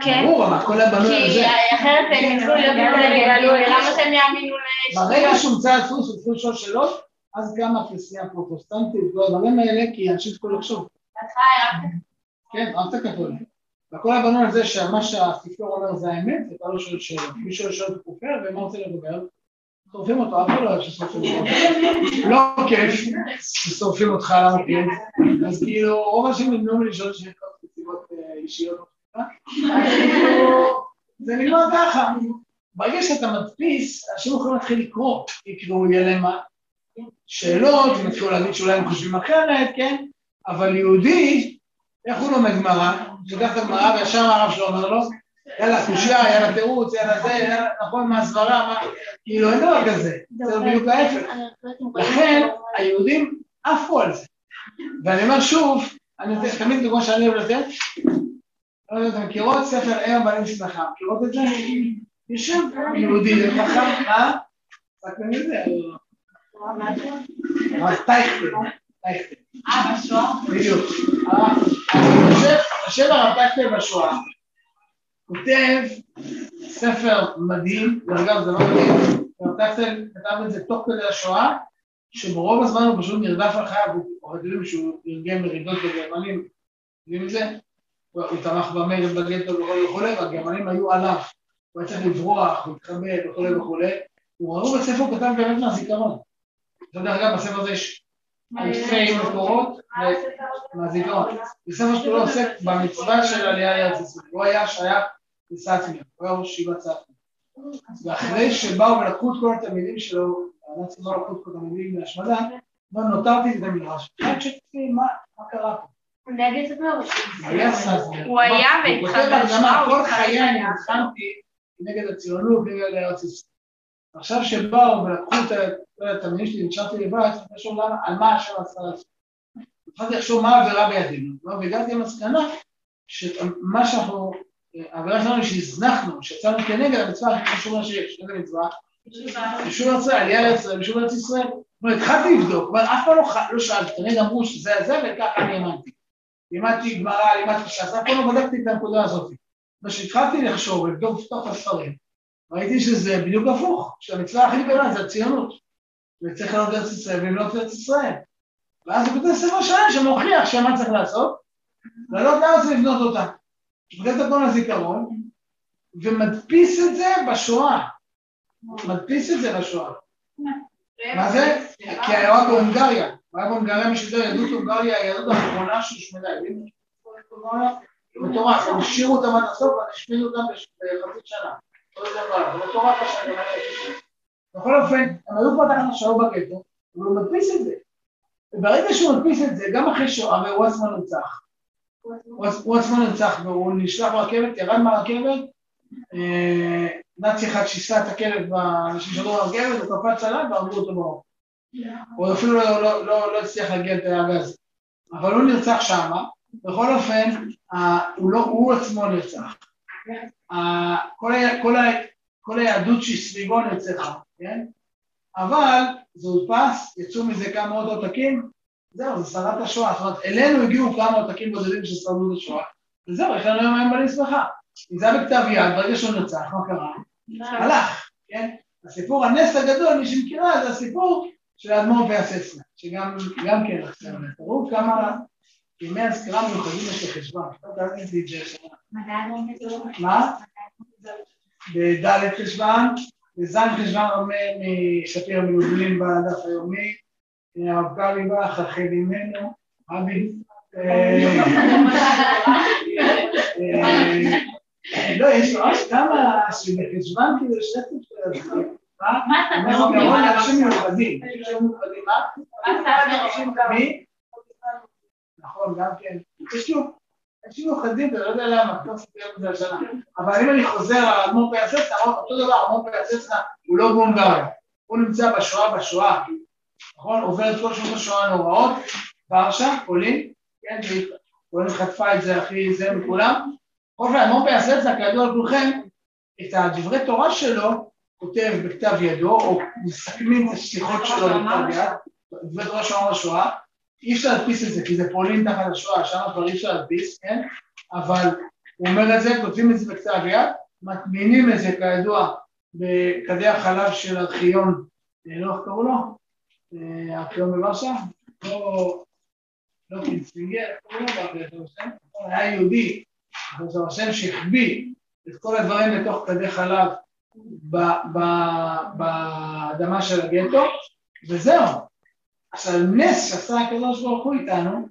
כן. ברור, אבל על זה. כי אחרת הם יתחילו להיות כאלה, למה שהם יאמינו ברגע לשטויות? שהומצא הדפוס והתחילו לשאול שאלות, אז קמה הכנסייה הפרוטסטנטית, כל הדברים האלה, כי אנשים התחילו לחשוב. כן, רק את הקתולים. והכל היה בנוי על זה שמה שהאפיפיור אומר זה האמת, ואתה לא שואל שאלות. מי שואל שאלות הוא כופר, ומה רוצה לדבר? שורפים אותו, אף אחד לא אוהב ששורפים אותו. לא כיף ששורפים אותך על המוקד. אז כאילו, רוב האנשים נמנעו מלשאול שאלות מסיבות אה, אישיות. כאילו, זה נגמר ככה. ברגע שאתה מדפיס, אנשים יכולים להתחיל לקרוא, יקראו, יהיה להם? שאלות, הם יתחילו להגיד שאולי הם חושבים אחרת, כן? אבל יהודי, איך הוא לומד גמרא? שולח את הגמרא וישר הרב שלו אומר לו, יאללה, קושייה, יאללה תירוץ, יאללה זה, יאללה, נכון, מה הסברה, מה... כאילו, אין דבר כזה, זה בדיוק ההפך. לכן, היהודים עפו על זה. ואני אומר שוב, אני נותן תמיד דוגמה שאני אוהב לתת, לא יודע, אתם מכירות ספר אם הבנים שמחה, מכירות את זה? יושב יהודי חכם, מה? רק אני יודע, הרב טייכטר, טייכטר. אה, בשואה? בדיוק. יושב- יושב הרב טייכטר בשואה, כותב ספר מדהים, ואגב זה לא מדהים, טייכטר כתב את זה תוך כדי השואה, שברוב הזמן הוא פשוט נרדף על חייו, הוא רגילים שהוא ארגן מרידות בגרמנים, יודעים את זה? הוא תמך במרד בגטו וכולי וכולי, והגרמנים היו עליו, הוא היה צריך לברוח, להתחבא וכולי וכולי, הוא ראו בספר, הוא כתב באמת מהזיכרון. אתה יודע, אגב, בספר הזה יש אלפי מקורות, מהזיכרון. זה ספר שכולו עוסק במצווה של עלייה לארץ ישראל. הוא היה שייך לסטמיה, הוא היה ראש ישיבת סטמיה. ואחרי שבאו ולקחו את כל התלמידים שלו, הנאצים לא לקחו את כל התלמידים להשמדה, לא נותרתי את המדרש. רק שתראי מה קרה פה. הוא. היה סטמיה. הוא היה הוא והתחל כותב בהקדמה, בשואה, הוא כל חיי אני בשואה." נלחמתי נגד הציונות, נגד ארץ ישראל. עכשיו שבאו ולקחו את את התלמידים שלי, נשארתי לבד, לחשוב למה- על מה השם עשה לעשות. התחלתי לחשוב מה העבירה בידינו? והגעתי למסקנה שמה שאנחנו, העבירה שלנו שהזנחנו, שיצאנו כנגד המצווה הכי חשובה שיש, איזה מצווה? ארץ ישראל, עלייה לישראל, יישוב ארץ ישראל. אומרת, התחלתי לבדוק, אבל אף פעם לא לא שאלתי, תמיד אמרו שזה זה וככה אני האמנתי. לימדתי גמרא, לימדתי ש"ס, אף פעם לא בדקתי את הנקודה הזאת. וכשהתחלתי לחשוב ולבדוק בתוך הספרים, ראיתי שזה בדיוק הפוך, שהמצווה הכי גדולה זה הציונות. וצריך לעלות לארץ ישראל ולמנות לארץ ישראל. ואז הוא כותב ספר שלם שמוכיח שמה צריך לעשות, לעלות לארץ ולבנות אותה. כותב את הכל לזיכרון, ומדפיס את זה בשואה. מדפיס את זה בשואה. מה זה? כי היה רק בהונגריה. הוא היה בהונגריה שיודע, יהדות הונגריה היהדות האחרונה שהושמדה. יודעים? מטורף, הם השאירו אותם עד הסוף והשמידו אותם בחצי שנה. לא יודע מה, זה מטורף אומר. בכל אופן, הם היו כבר תחת השעור בגטו, אבל מדפיס את זה. וברגע שהוא מדפיס את זה, גם אחרי שהוא, הרי הוא עצמו נרצח. הוא עצ- הוא עצמו נרצח והוא נשלח ברכבת, ירד מהרכבת, אה, נאצי אחד שיסה את הכלב שעלו ברכבת, הוא קפץ עליו והרגו אותו באור. הוא אפילו לא- לא לא- לא הצליח להגיע לתאי הגז. אבל הוא נרצח שמה, בכל אופן, הוא עצמו נרצח. כל כל היהדות שסביבו נרצחה, כן? אבל זה הודפס, יצאו מזה כמה עוד עותקים, זהו, זה שרד השואה. זאת אומרת, אלינו הגיעו כמה עותקים בודדים ששרדו את השואה, וזהו, יש לנו היום היום בלי שמחה. אם זה היה בכתב יד, ברגע שהוא נרצח, מה קרה? הלך, כן? הסיפור, הנס הגדול, מי שמכירה, זה הסיפור של האדמו"ר והססנה, שגם גם כן ללכת. תראו כמה ימי הזכרה מיוחדים יש לחשבון. מה? בד' חשוון, בז' חשוון רמי משפיר מיובלים בדף היומי, הרב קליבך, החל ממנו, אה, לא, יש ממש כמה שבחשוון כאילו יש רצף של מה? מה אתה אומר? על אנשים מיוחדים. אנשים מיוחדים, מה? אומר? מי? נכון, גם כן. יש אנשים מיוחדים, אתה לא יודע למה, לא מסתכל על זה השנה. אבל אם אני חוזר על האדמו"ר פיאסצנה, אותו דבר, האדמו"ר פיאסצנה הוא לא בהונגריה. הוא נמצא בשואה, בשואה, נכון? עובר את כל שנות השואה הנוראות, ורשה, פולין, כן, פולין חטפה את זה הכי זה מכולם. בכל אופן, האדמו"ר פיאסצנה, כידוע לכולכם, את הדברי תורה שלו כותב בכתב ידו, או מסכמים את השיחות שלו בכתב יד, דברי תורה שלו בשואה, אי אפשר להדפיס את זה, כי זה פולין תחת השואה, שם כבר אי אפשר להדפיס, כן? אבל הוא אומר את זה, כותבים את זה בכתב יד, מטמינים את זה כידוע בכדי החלב של ארכיון, אה, לא איך קראו לו? אה, ארכיון בוורשה? לא, לא איך קראו לו? נכון, היה יהודי, זה השם שהחביא את כל הדברים לתוך כדי חלב באדמה של הגטו, וזהו. עכשיו, נס שעשה הקדוש ברוך הוא איתנו,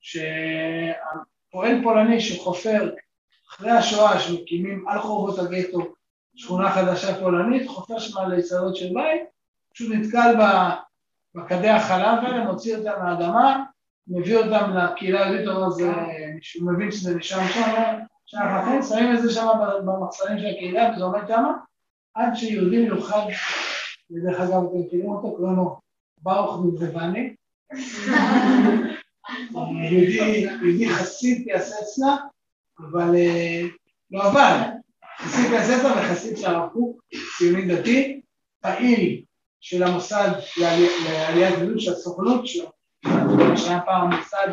שהפועל פולני שחופר אחרי השואה, שמקימים על חורבות הגטו שכונה חדשה פולנית, חופר שם ליסודות של בית, פשוט נתקל בכדי החלב האלה, מוציא אותם מהאדמה, מביא אותם לקהילה אז הוא מבין שזה נשאר שם, שם לכן, שמים את זה שם במחסנים של הקהילה, וזה עומד שם, עד שיהודי מיוחד, ודרך אגב, אתם מכירים אותו, קוראים לו ברוך מבבני, יהודי חסיד פיאסצנה, אבל אה, לא אבל, חסיד פיאסצנה וחסיד של הרב קוק, ציוני דתי, פעיל של המוסד לעליית גדול של הסוכנות שלו, שהיה פעם מוסד,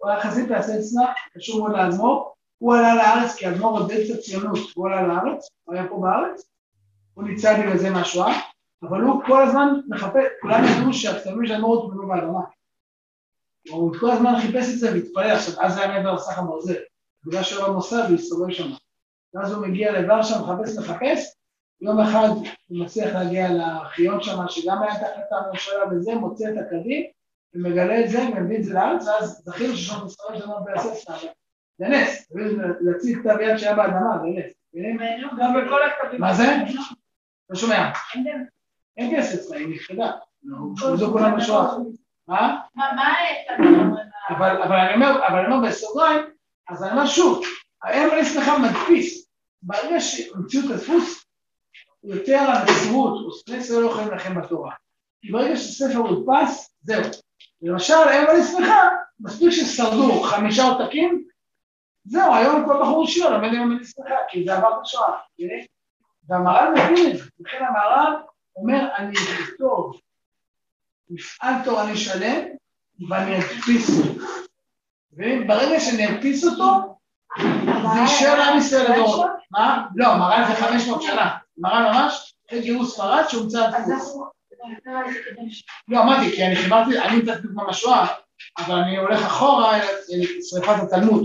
הוא היה חסיד פיאסצנה, קשור מאוד לאדמו"ר, הוא עלה לארץ כי אדמו"ר עודד את הציונות, הוא עלה לארץ, הוא היה פה בארץ, הוא ניצל בגלל זה מהשואה, אבל הוא כל הזמן מחפש, כולם ידעו שהכתבים של אדמו"ר הוטמנו באדמה. הוא כל הזמן חיפש את זה והתפלל, עכשיו אז זה היה מעבר לסך המרזל, בגלל שהוא במוסד הוא הסתובב שם. ואז הוא מגיע לוורשה, מחפש לחפש, יום אחד הוא מצליח להגיע לארכיון שם, שגם היה תחת הממשלה וזה, מוצא את הקדים, ומגלה את זה, ומביא את זה לארץ, ואז זכינו ששם ישראל שלנו בהסס זה נס, להציג כתב יד שהיה באדמה, זה נס. גם בכל הכתבים. מה זה? לא שומע. אין כסף אצלה, היא נכחדה. הושמדו כולם בשואה. מה? מה אבל אני אומר, אבל אני אומר בסוגריים, אז אני אומר שוב, האם אני שמחה מדפיס, ברגע שהמציאו את הדפוס, יותר הנצרות, או ספרי ישראל לא יכולים להילחם בתורה. כי ברגע שספר הודפס, זהו. למשל, האם אני שמחה, מספיק ששרדו חמישה עותקים, זהו, היום כל בחור שיר לומד עם אני שמחה, כי זה עבר את השואה. והמהר"ל מבין את זה, לכן המהר"ל אומר, אני אכתוב מפעל תורני שלם, ואני אדפיס אותו. וברגע שאני אדפיס אותו, זה יישאר לעם ישראל לדורות. מה? לא, מרן זה 500 שנה. מרן ממש, אחרי גירוש ספרד שהומצא הדפוס. לא, אמרתי, כי אני חיברתי, אני נתתי דוגמה מהשואה, אבל אני הולך אחורה אל שריפת התלמוד.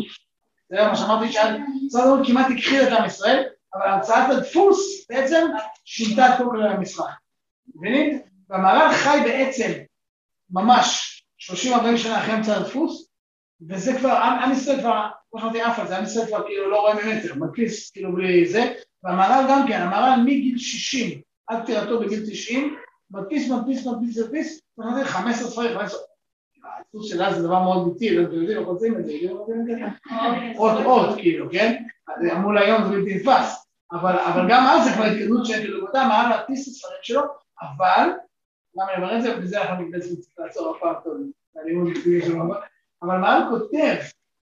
זה מה שאמרתי, שמשרד הבריאות כמעט הכחיל את עם ישראל, אבל המצאת הדפוס בעצם שינתה את כל כללי המשחק. מבינים? והמהר"ל חי בעצם ממש 30-40 שנה אחרי המצאת הדפוס, וזה כבר, עם ישראל כבר, כמו שאמרתי אף על זה, עם ישראל כבר כאילו לא רואה ממטר, מדפיס כאילו בלי זה, והמהר"ל גם כן, המהר"ל מגיל 60 עד פטירתו בגיל 90, מדפיס, מדפיס, מדפיס, מדפיס, זאת אומרת 15 ספרים, 15... הדפוס שלה זה דבר מאוד ביטי, אתם יודעים איך עושים את זה, עוד עוד כאילו, כן? מול היום זה בלתי נתפס, אבל גם אז זה כבר התקדמות שאין כאילו, אתה מה להדפיס את הספרים שלו, אבל, למה אני אומר את זה, ובזה אנחנו בעצם צריכים לעצור הפעם טוב, שלו, אבל מה הוא כותב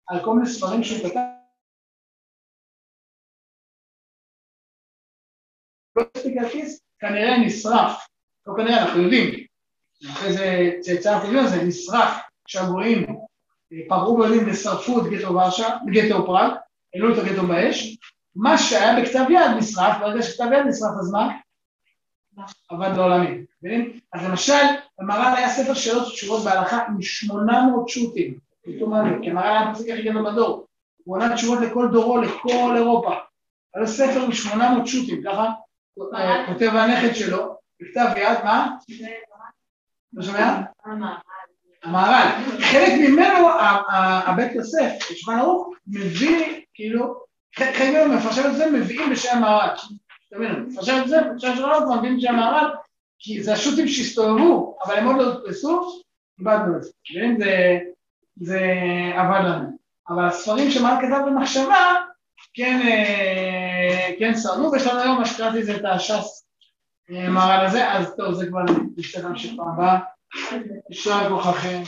על כל מיני ספרים שהוא כתב, לא הספיק להדפיס, כנראה נשרף, לא כנראה, אנחנו יודעים, אחרי זה צאצא הפריון הזה נשרף. כשהגויים פרעו גולים ושרפו את גטו ורשה, גטו פראג, העלו את הגטו באש, מה שהיה בכתב יד נשרף, ברגע שכתב יד נשרף אז מה? עבד לעולמים, מבינים? אז למשל, במר"ל היה ספר שאלות ותשובות בהלכה עם 800 שו"תים, פתאום זה, כי המר"ל היה הפסק הכי גדול בדור, הוא עונה תשובות לכל דורו, לכל אירופה, היה ספר עם 800 שו"תים, ככה כותב הנכד שלו, בכתב יד, מה? לא שומע? המהר"ל. חלק ממנו, הבית יוסף, שולחן ערוך, מביא, כאילו, חלק ממנו מפרשם את זה, מביאים בשם המהר"ל. תבינו, מפרשם את זה, בשם של הרב, מביאים בשם המהר"ל, כי זה השו"תים שהסתובבו, אבל הם עוד לא הודפסו, איבדנו את זה. מבינים? זה עבד לנו. אבל הספרים שמרן כתב במחשבה, כן, אה, כן שרדו, ויש לנו היום מה שקראתי זה את הש"ס אה, מהר"ל הזה, אז טוב, זה כבר נצטרך להמשיך פעם הבאה. יישר כוחכם.